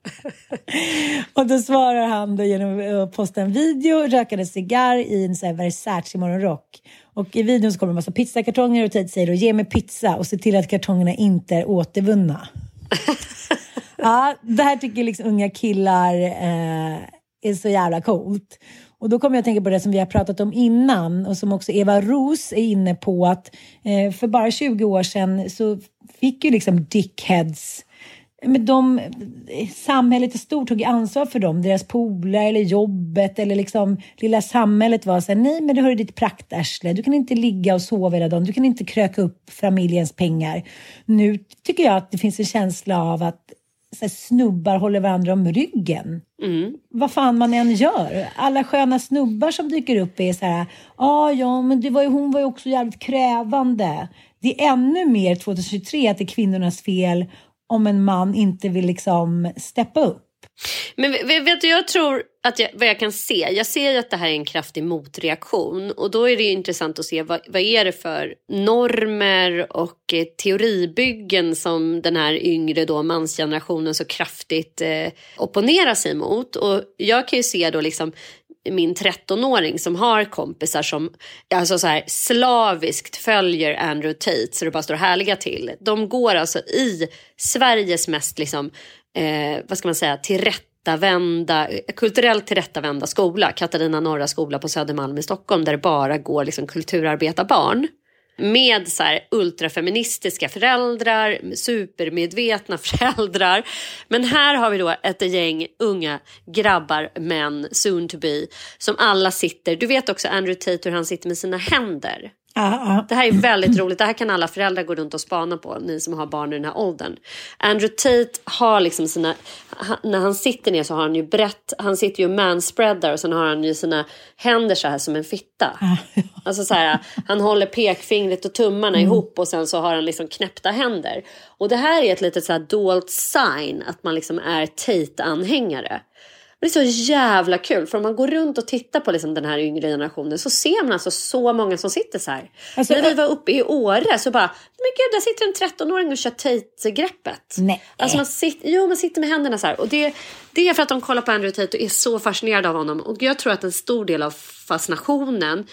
och då svarar han då genom att posta en video, röka en cigarr i en sån här Versace morgonrock. Och i videon så kommer en massa pizzakartonger och Tate säger då, ge mig pizza och se till att kartongerna inte är återvunna. ja, det här tycker liksom unga killar eh, är så jävla coolt. Och då kommer jag att tänka på det som vi har pratat om innan och som också Eva Ros är inne på att eh, för bara 20 år sedan så fick ju liksom dickheads men de, eh, samhället i stort tog ansvar för dem, deras polare eller jobbet eller liksom lilla samhället var så här, nej men du har ju ditt praktarsle, du kan inte ligga och sova hela dagen, du kan inte kröka upp familjens pengar. Nu tycker jag att det finns en känsla av att så snubbar håller varandra om ryggen. Vad fan man än gör. Alla sköna snubbar som dyker upp är så här, ah, ja men det var ju, hon var ju också jävligt krävande. Det är ännu mer 2023 att det är kvinnornas fel om en man inte vill liksom steppa upp. Men vet du, jag tror att jag, vad jag kan se, jag ser ju att det här är en kraftig motreaktion och då är det ju intressant att se vad, vad är det för normer och eh, teoribyggen som den här yngre då mansgenerationen så kraftigt eh, opponerar sig mot. Och jag kan ju se då liksom min 13-åring som har kompisar som alltså så här, slaviskt följer Andrew Tate så det bara står härliga till. De går alltså i Sveriges mest liksom, eh, vad ska man säga, tillrättavända, kulturellt tillrättavända skola, Katarina Norra skola på Södermalm i Stockholm där det bara går liksom, kulturarbetarbarn med så här ultrafeministiska föräldrar, supermedvetna föräldrar. Men här har vi då ett gäng unga grabbar, män, soon to be, som alla sitter, du vet också Andrew Tate hur han sitter med sina händer. Det här är väldigt roligt. Det här kan alla föräldrar gå runt och spana på, ni som har barn i den här åldern. Andrew Tate har liksom sina, han, när han sitter ner så har han ju brett, han sitter ju manspreadar och sen har han ju sina händer så här som en fitta. Alltså så här, han håller pekfingret och tummarna ihop och sen så har han liksom knäppta händer. Och det här är ett litet så här dolt sign att man liksom är Tate-anhängare. Det är så jävla kul för om man går runt och tittar på liksom den här yngre generationen så ser man alltså så många som sitter så här. Alltså, När vi var uppe i Åre så bara, men gud där sitter en 13-åring och kör Tate-greppet. Nej. Alltså man sitter, jo man sitter med händerna så här. Och det, det är för att de kollar på Andrew Tate och är så fascinerade av honom. Och jag tror att en stor del av fascinationen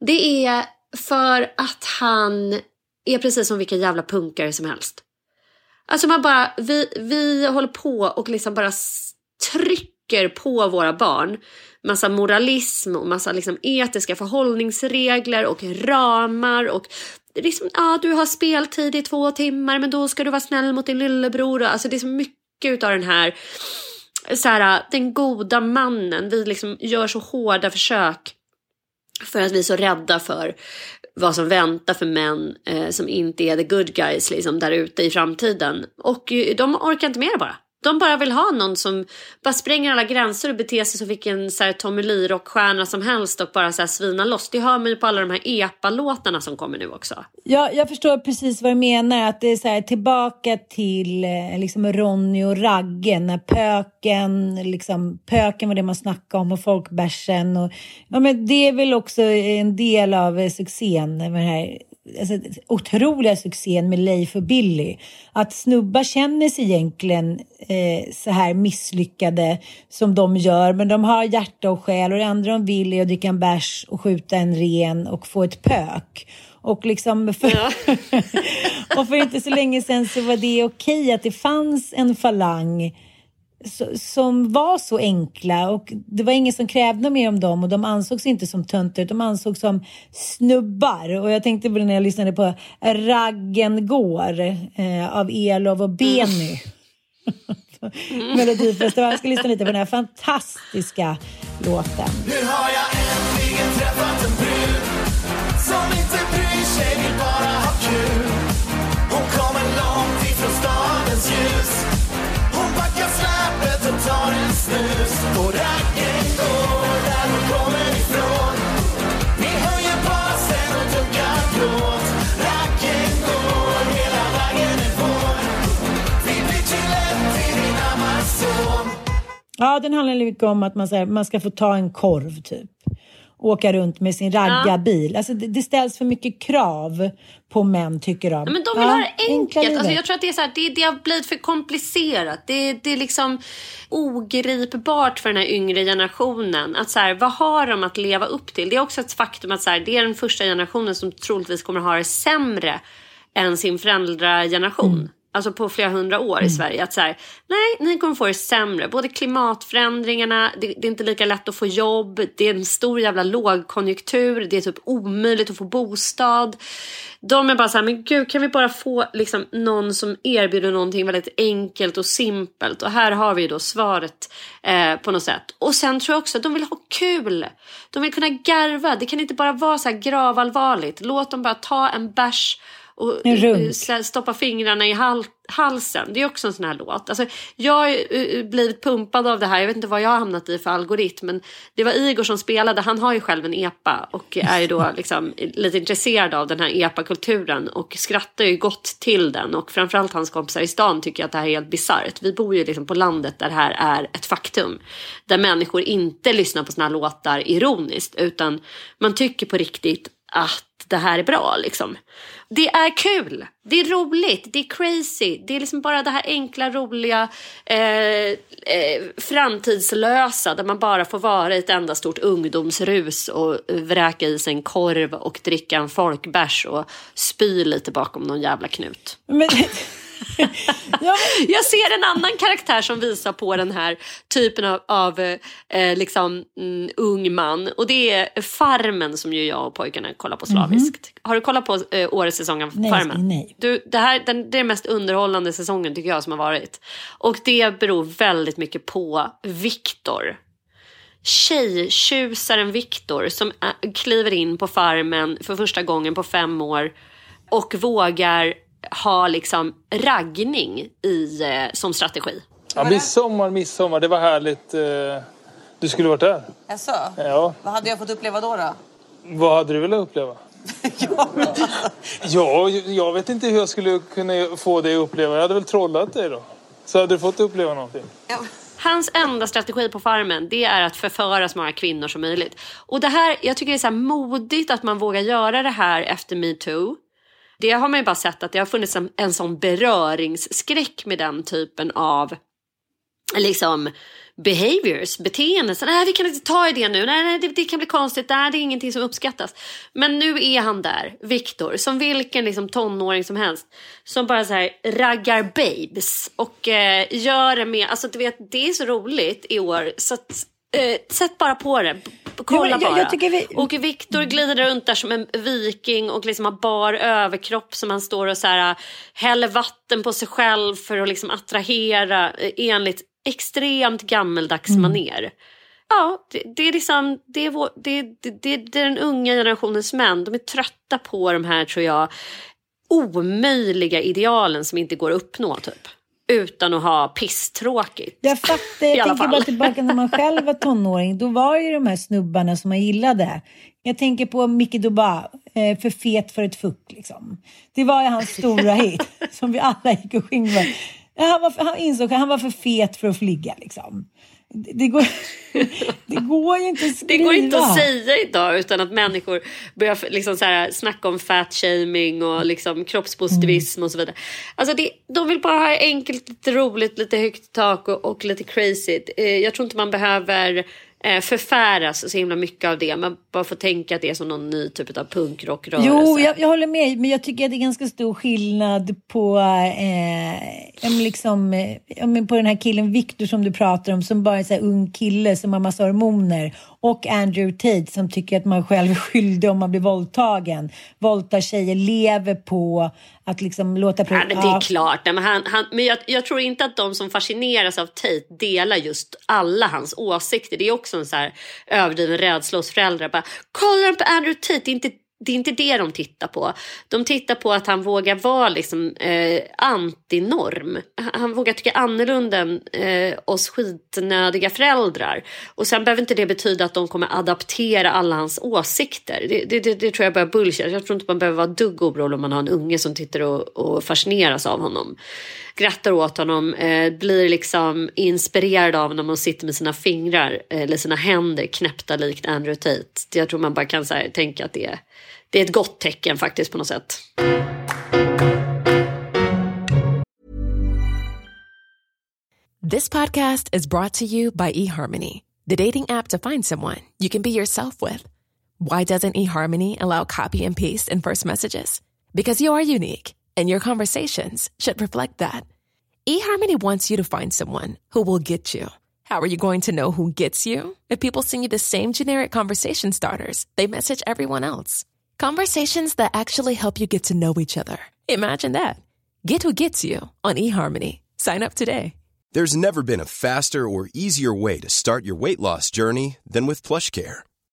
det är för att han är precis som vilka jävla punkare som helst. Alltså man bara, vi, vi håller på och liksom bara s- trycker på våra barn massa moralism och massa liksom etiska förhållningsregler och ramar och liksom, ja du har speltid i två timmar men då ska du vara snäll mot din lillebror. Alltså det är så mycket av den här, så här den goda mannen. Vi liksom gör så hårda försök för att vi är så rädda för vad som väntar för män eh, som inte är the good guys liksom, där ute i framtiden. Och eh, de orkar inte med det bara. De bara vill ha någon som bara spränger alla gränser och beter sig som vilken så här, Tommy Lee-rockstjärna som helst och bara så här, svina loss. Det hör man ju på alla de här epa-låtarna som kommer nu också. Ja, jag förstår precis vad du menar. Att det är så här, tillbaka till eh, liksom Ronny och Ragge när pöken, liksom, pöken var det man snackade om och folkbärsen. Och, ja, men det är väl också en del av eh, succén med den här alltså, otroliga succén med Leif och Billy. Att snubbar känner sig egentligen eh, så här misslyckade som de gör. Men de har hjärta och själ och det andra de vill är att dricka en bärs och skjuta en ren och få ett pök. Och, liksom för, ja. och för inte så länge sedan så var det okej att det fanns en falang som var så enkla och det var ingen som krävde mer om dem och de ansågs inte som töntar, de ansågs som snubbar. Och jag tänkte på det när jag lyssnade på Raggen går eh, av Elof och Benny. Mm. Melodifestivalen. Jag ska lyssna lite på den här fantastiska låten. Nu har jag äntligen träffat Ja, den handlar mycket om att man, här, man ska få ta en korv typ åka runt med sin raggarbil. Ja. Alltså, det, det, ställs för mycket krav på män tycker de. Ja, men de vill ja, ha det enkelt. Alltså, jag tror att det, är så här, det, det har blivit för komplicerat. Det, det är liksom ogripbart för den här yngre generationen. Att så här, vad har de att leva upp till? Det är också ett faktum att så här, det är den första generationen som troligtvis kommer att ha det sämre än sin föräldrageneration. Mm alltså på flera hundra år mm. i Sverige. Att så här, nej, ni kommer få det sämre. Både klimatförändringarna, det, det, är inte lika lätt att få jobb, det är en stor jävla lågkonjunktur, det är typ omöjligt att få bostad. De är bara så här, men gud kan vi bara få liksom, någon som erbjuder någonting väldigt enkelt och simpelt. Och här har vi då svaret eh, på något sätt. Och sen tror jag också att de vill ha kul. De vill kunna garva. Det kan inte bara vara så här gravallvarligt. Låt dem bara ta en bärs och eh, stoppa fingrarna i hal halsen. Det är också en sån här låt. Alltså, jag har uh, blivit pumpad av det här. Jag vet inte vad jag har hamnat i för algoritm. Men det var Igor som spelade. Han har ju själv en epa och är ju då liksom lite intresserad av den här epa-kulturen och skrattar ju gott till den. Och framförallt hans kompisar i stan tycker att det här är helt bisarrt. Vi bor ju liksom på landet där det här är ett faktum. Där människor inte lyssnar på såna här låtar ironiskt utan man tycker på riktigt att det här är bra liksom. Det är kul, det är roligt, det är crazy. Det är liksom bara det här enkla, roliga, eh, eh, framtidslösa där man bara får vara i ett enda stort ungdomsrus och vräka i sig en korv och dricka en folkbärs och spy lite bakom någon jävla knut. Men... ja. Jag ser en annan karaktär som visar på den här typen av, av eh, liksom, mm, ung man. Och det är Farmen som ju jag och pojkarna kollar på slaviskt. Mm. Har du kollat på eh, årets säsong av nej, Farmen? Nej. Du, det, här, den, det är den mest underhållande säsongen tycker jag som har varit. Och det beror väldigt mycket på Viktor tjejtjusaren Viktor som kliver in på farmen för första gången på fem år och vågar ha liksom raggning i, eh, som strategi. Ja, midsommar, midsommar. Det var härligt. Eh, du skulle varit där. Jaså? Ja. Vad hade jag fått uppleva då? då? Vad hade du velat uppleva? ja, ja, jag vet inte hur jag skulle kunna få dig att uppleva. Jag hade väl trollat dig då. Så hade du fått uppleva någonting. Ja. Hans enda strategi på farmen det är att förföra så många kvinnor som möjligt. Och det här, jag tycker det är så modigt att man vågar göra det här efter metoo. Det har man ju bara sett att det har funnits en, en sån beröringsskräck med den typen av liksom behaviors, beteenden. Så, nej, vi kan inte ta i det nu. Nej, nej det, det, kan bli konstigt. Nej, det är ingenting som uppskattas. Men nu är han där, Viktor, som vilken liksom, tonåring som helst. Som bara så här raggar babes och eh, gör det med, alltså du vet, det är så roligt i år så att Eh, sätt bara på det. Kolla ja, bara. Jag, jag vi... Och Viktor glider runt där som en viking och liksom har bar överkropp som han står och så här, häller vatten på sig själv för att liksom attrahera eh, enligt extremt gammeldags mm. maner. Ja, det, det, är liksom, det är, vår, det, det, det är den unga generationens män. De är trötta på de här, tror jag, omöjliga idealen som inte går att uppnå. Typ. Utan att ha pisstråkigt. Jag fattar, jag tänker fall. bara tillbaka när man själv var tonåring. Då var det ju de här snubbarna som man gillade. Jag tänker på Micke Duba, eh, för fet för ett fuck liksom. Det var ju hans stora hit som vi alla gick och sjöng med. Han, var, han insåg att han var för fet för att flyga liksom. Det, går, det går ju inte att skriva. Det går inte att säga idag utan att människor börjar liksom så här, snacka om fat-shaming och liksom kroppspositivism och så vidare. Alltså det, de vill bara ha enkelt, lite roligt, lite högt tak och, och lite crazy. Eh, Jag tror inte man behöver eh, Eh, förfäras så himla mycket av det. Man bara får tänka att det är som någon ny typ av punkrockrörelse. Jo, jag, jag håller med. Men jag tycker att det är ganska stor skillnad på, eh, liksom, eh, på den här killen Viktor som du pratar om, som bara är en ung kille som har massa hormoner. Och Andrew Tate som tycker att man själv är skyldig om man blir våldtagen. Våldtar tjejer, lever på att liksom låta... Ja, men det är klart. Men han, han, men jag, jag tror inte att de som fascineras av Tate delar just alla hans åsikter. Det är också en så här överdriven rädsla hos föräldrar. Bara, Kollar de på Andrew Tate? Det är, inte, det är inte det de tittar på. De tittar på att han vågar vara liksom, eh, antinorm. Han, vågar tycka annorlunda än eh, oss skitnödiga föräldrar. Och sen behöver inte det betyda att de kommer adaptera alla hans åsikter. Det, det, det, det tror jag börjar är bullshit. Jag tror inte man behöver vara dugg orolig om man har en unge som tittar och, och fascineras av honom. Skrattar åt honom, eh, blir liksom inspirerad av honom och sitter med sina fingrar eh, eller sina händer knäppta likt Andrew Tate. Jag tror man bara kan så här, tänka att det är, det är ett gott tecken faktiskt på något sätt. This podcast is brought to you by eHarmony, the dating app to find someone you can be yourself with. Why doesn't eHarmony allow copy and paste in first messages? Because you are unique, and your conversations should reflect that. eHarmony wants you to find someone who will get you. How are you going to know who gets you? If people send you the same generic conversation starters, they message everyone else. Conversations that actually help you get to know each other. Imagine that. Get who gets you on eHarmony. Sign up today. There's never been a faster or easier way to start your weight loss journey than with PlushCare.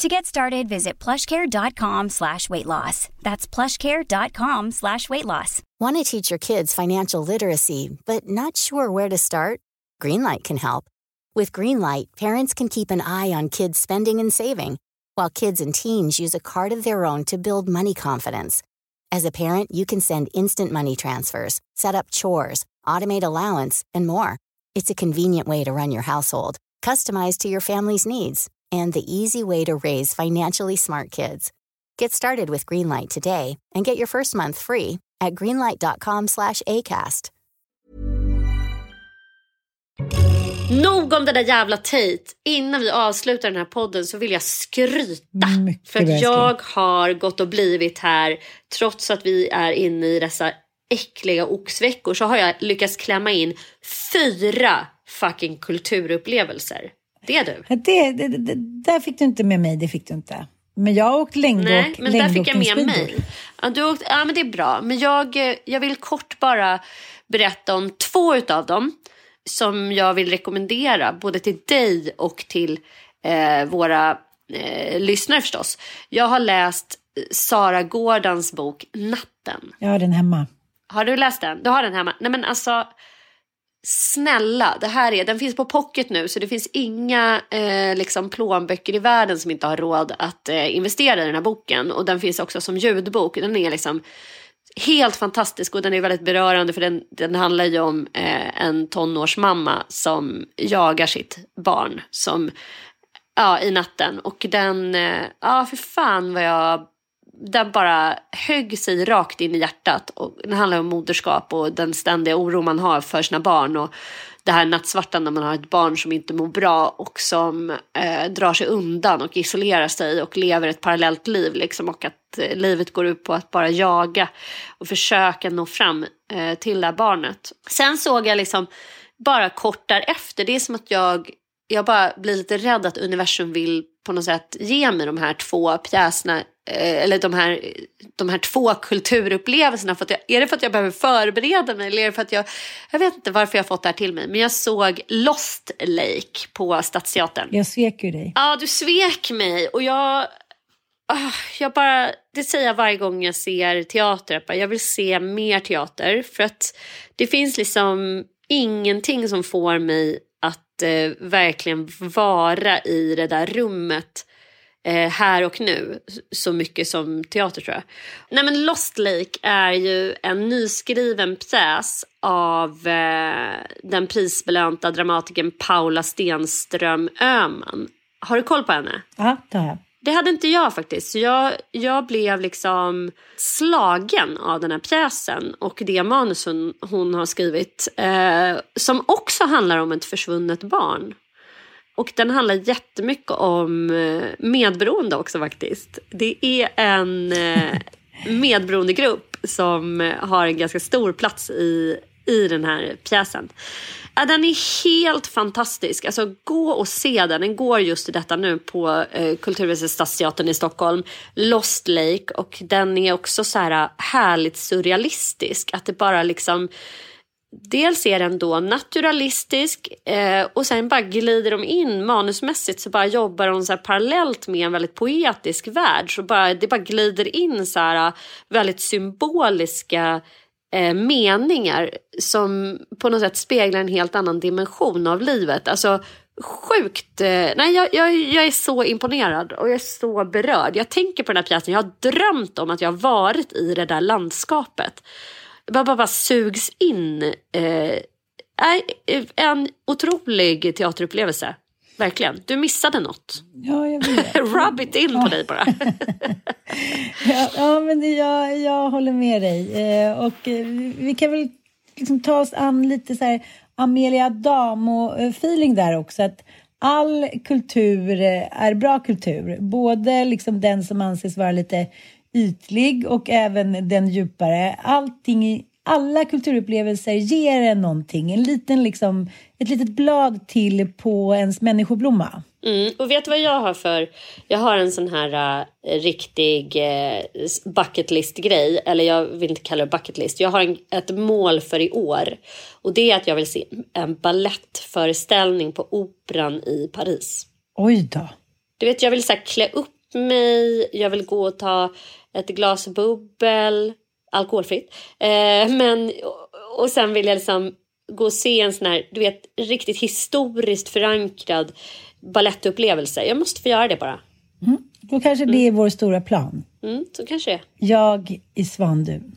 To get started, visit plushcare.com slash weight loss. That's plushcare.com slash weight loss. Want to teach your kids financial literacy, but not sure where to start? Greenlight can help. With Greenlight, parents can keep an eye on kids' spending and saving, while kids and teens use a card of their own to build money confidence. As a parent, you can send instant money transfers, set up chores, automate allowance, and more. It's a convenient way to run your household, customized to your family's needs, and the easy way to raise financially smart kids. Get started with Greenlight today and get your first month free at greenlight.com slash ACAST. Nog om det där jävla Tate. Innan vi avslutar den här podden så vill jag skryta. Mycket för att jag har gått och blivit här, trots att vi är inne i dessa äckliga oxveckor, så har jag lyckats klämma in fyra fucking kulturupplevelser. Det är du. Det, det, det, där fick du inte med mig, det fick du inte. Men jag har åkt längdåk, Nej, men där fick jag med mig. Ja, du åkte, ja, men det är bra. Men jag, eh, jag vill kort bara berätta om två utav dem som jag vill rekommendera både till dig och till eh, våra eh, lyssnare förstås. Jag har läst eh, Sara Gårdans bok Natten. Jag har den hemma. Har du läst den? Du har den hemma? Nej men alltså Snälla, det här är, den finns på pocket nu så det finns inga eh, liksom plånböcker i världen som inte har råd att eh, investera i den här boken. Och den finns också som ljudbok. Den är liksom helt fantastisk och den är väldigt berörande för den, den handlar ju om eh, en tonårsmamma som jagar sitt barn som, ja, i natten. Och den, eh, ja för fan vad jag den bara högg sig rakt in i hjärtat. Och den handlar om moderskap och den ständiga oro man har för sina barn. Och det här nattsvarta när man har ett barn som inte mår bra och som eh, drar sig undan och isolerar sig och lever ett parallellt liv. Liksom, och att eh, livet går ut på att bara jaga och försöka nå fram eh, till det här barnet. Sen såg jag liksom bara kort därefter, det är som att jag jag bara blir lite rädd att universum vill på något sätt ge mig de här två pjäserna eller de här, de här två kulturupplevelserna. För att jag, är det för att jag behöver förbereda mig eller är det för att jag, jag vet inte varför jag har fått det här till mig. Men jag såg Lost Lake på Stadsteatern. Jag svek ju dig. Ja, du svek mig och jag, ah, jag bara, det säger jag varje gång jag ser teater. Jag vill se mer teater för att det finns liksom ingenting som får mig eh, verkligen vara i det där rummet eh, här och nu så mycket som teater tror jag. Nej men Lost Lake är ju en nyskriven pjäs av eh, den prisbelönta dramatikern Paula Stenström Öhman. Har du koll på henne? Ja, det har jag. Det hade inte jag faktiskt. Jag, jag blev liksom slagen av den här pjäsen och det manus hon, hon har skrivit. Eh, som också handlar om ett försvunnet barn. Och den handlar jättemycket om eh, medberoende också faktiskt. Det är en eh, medberoendegrupp som har en ganska stor plats i, i den här pjäsen. Ja, den är helt fantastisk. Alltså, gå och se den. Den går just i detta nu på eh, Kulturhuset Stadsteatern i Stockholm. Lost Lake. Och den är också så här härligt surrealistisk. Att det bara liksom... Dels är den då naturalistisk eh, och sen bara glider de in manusmässigt så bara jobbar de så här parallellt med en väldigt poetisk värld. Så bara, det bara glider in så här eh, väldigt symboliska eh, meningar som på något sätt speglar en helt annan dimension av livet. Alltså sjukt, eh, nej jag, jag, jag är så imponerad och jag är så berörd. Jag tänker på den här pjäsen, jag har drömt om att jag har varit i det där landskapet. Jag bara, bara sugs in. Eh, en otrolig teaterupplevelse. Verkligen. Du missade något. Ja, jag vet. Rub it in på dig bara. ja, ja, men det, jag, jag håller med dig. Eh, och eh, vi kan väl liksom ta oss an lite så här Amelia Damo-feeling där också. Att all kultur eh, är bra kultur. Både liksom den som anses vara lite ytlig och även den djupare. Allting alla kulturupplevelser ger en någonting. En liten, liksom, ett litet blad till på ens människoblomma. Mm. Och vet du vad jag har för... Jag har en sån här uh, riktig uh, bucket list-grej. Eller jag vill inte kalla det bucket list. Jag har en, ett mål för i år. Och det är att jag vill se en ballettföreställning på Operan i Paris. Oj då. Du vet, jag vill så här, klä upp mig. Jag vill gå och ta ett glas bubbel alkoholfritt. Eh, men, och sen vill jag liksom gå och se en sån här, du vet, riktigt historiskt förankrad ballettupplevelse. Jag måste få göra det bara. Mm. Då kanske det är vår stora plan. Mm, så kanske det Jag i Svandun.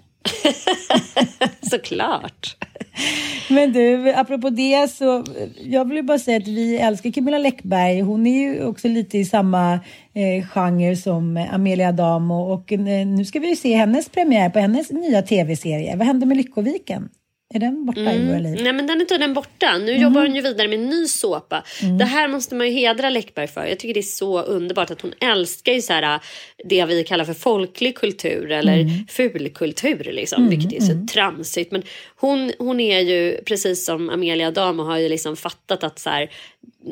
Såklart. Men du, apropå det så jag vill bara säga att vi älskar Camilla Läckberg. Hon är ju också lite i samma eh, genre som Amelia Damo och och nu ska vi ju se hennes premiär på hennes nya tv-serie. Vad hände med Lyckoviken? Är den borta mm. i våra liv? Nej men den är tydligen borta. Nu mm. jobbar hon ju vidare med en ny såpa. Mm. Det här måste man ju hedra Läckberg för. Jag tycker det är så underbart att hon älskar ju så här, det vi kallar för folklig kultur eller mm. fulkultur liksom. Mm. Vilket är så mm. tramsigt. Men hon, hon är ju precis som Amelia Dam och har ju liksom fattat att så här,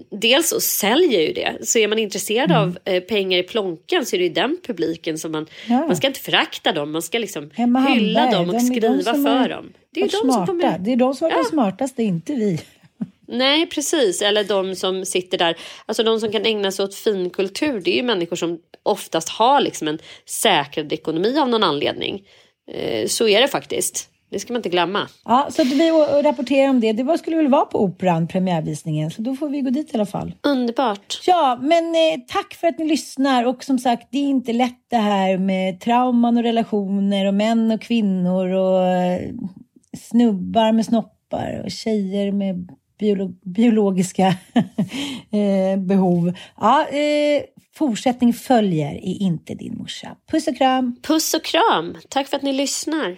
dels så säljer ju det. Så är man intresserad mm. av eh, pengar i plånkan så är det ju den publiken som man... Ja. Man ska inte förakta dem, man ska liksom hylla dem och skriva de för dem. Det är de smarta. som kommer... Det är de som är ja. de smartaste, inte vi. Nej, precis. Eller de som sitter där. Alltså de som kan ägna sig åt finkultur, det är ju människor som oftast har liksom en säkrad ekonomi av någon anledning. Eh, så är det faktiskt. Det ska man inte glömma. Ja, så att vi rapporterar om det. Det var, skulle väl vara på Operan, premiärvisningen. Så då får vi gå dit i alla fall. Underbart. Ja, men eh, tack för att ni lyssnar. Och som sagt, det är inte lätt det här med trauman och relationer och män och kvinnor och eh, snubbar med snoppar och tjejer med biolo biologiska eh, behov. Ja, eh, fortsättning följer i Inte din morsa. Puss och kram! Puss och kram! Tack för att ni lyssnar.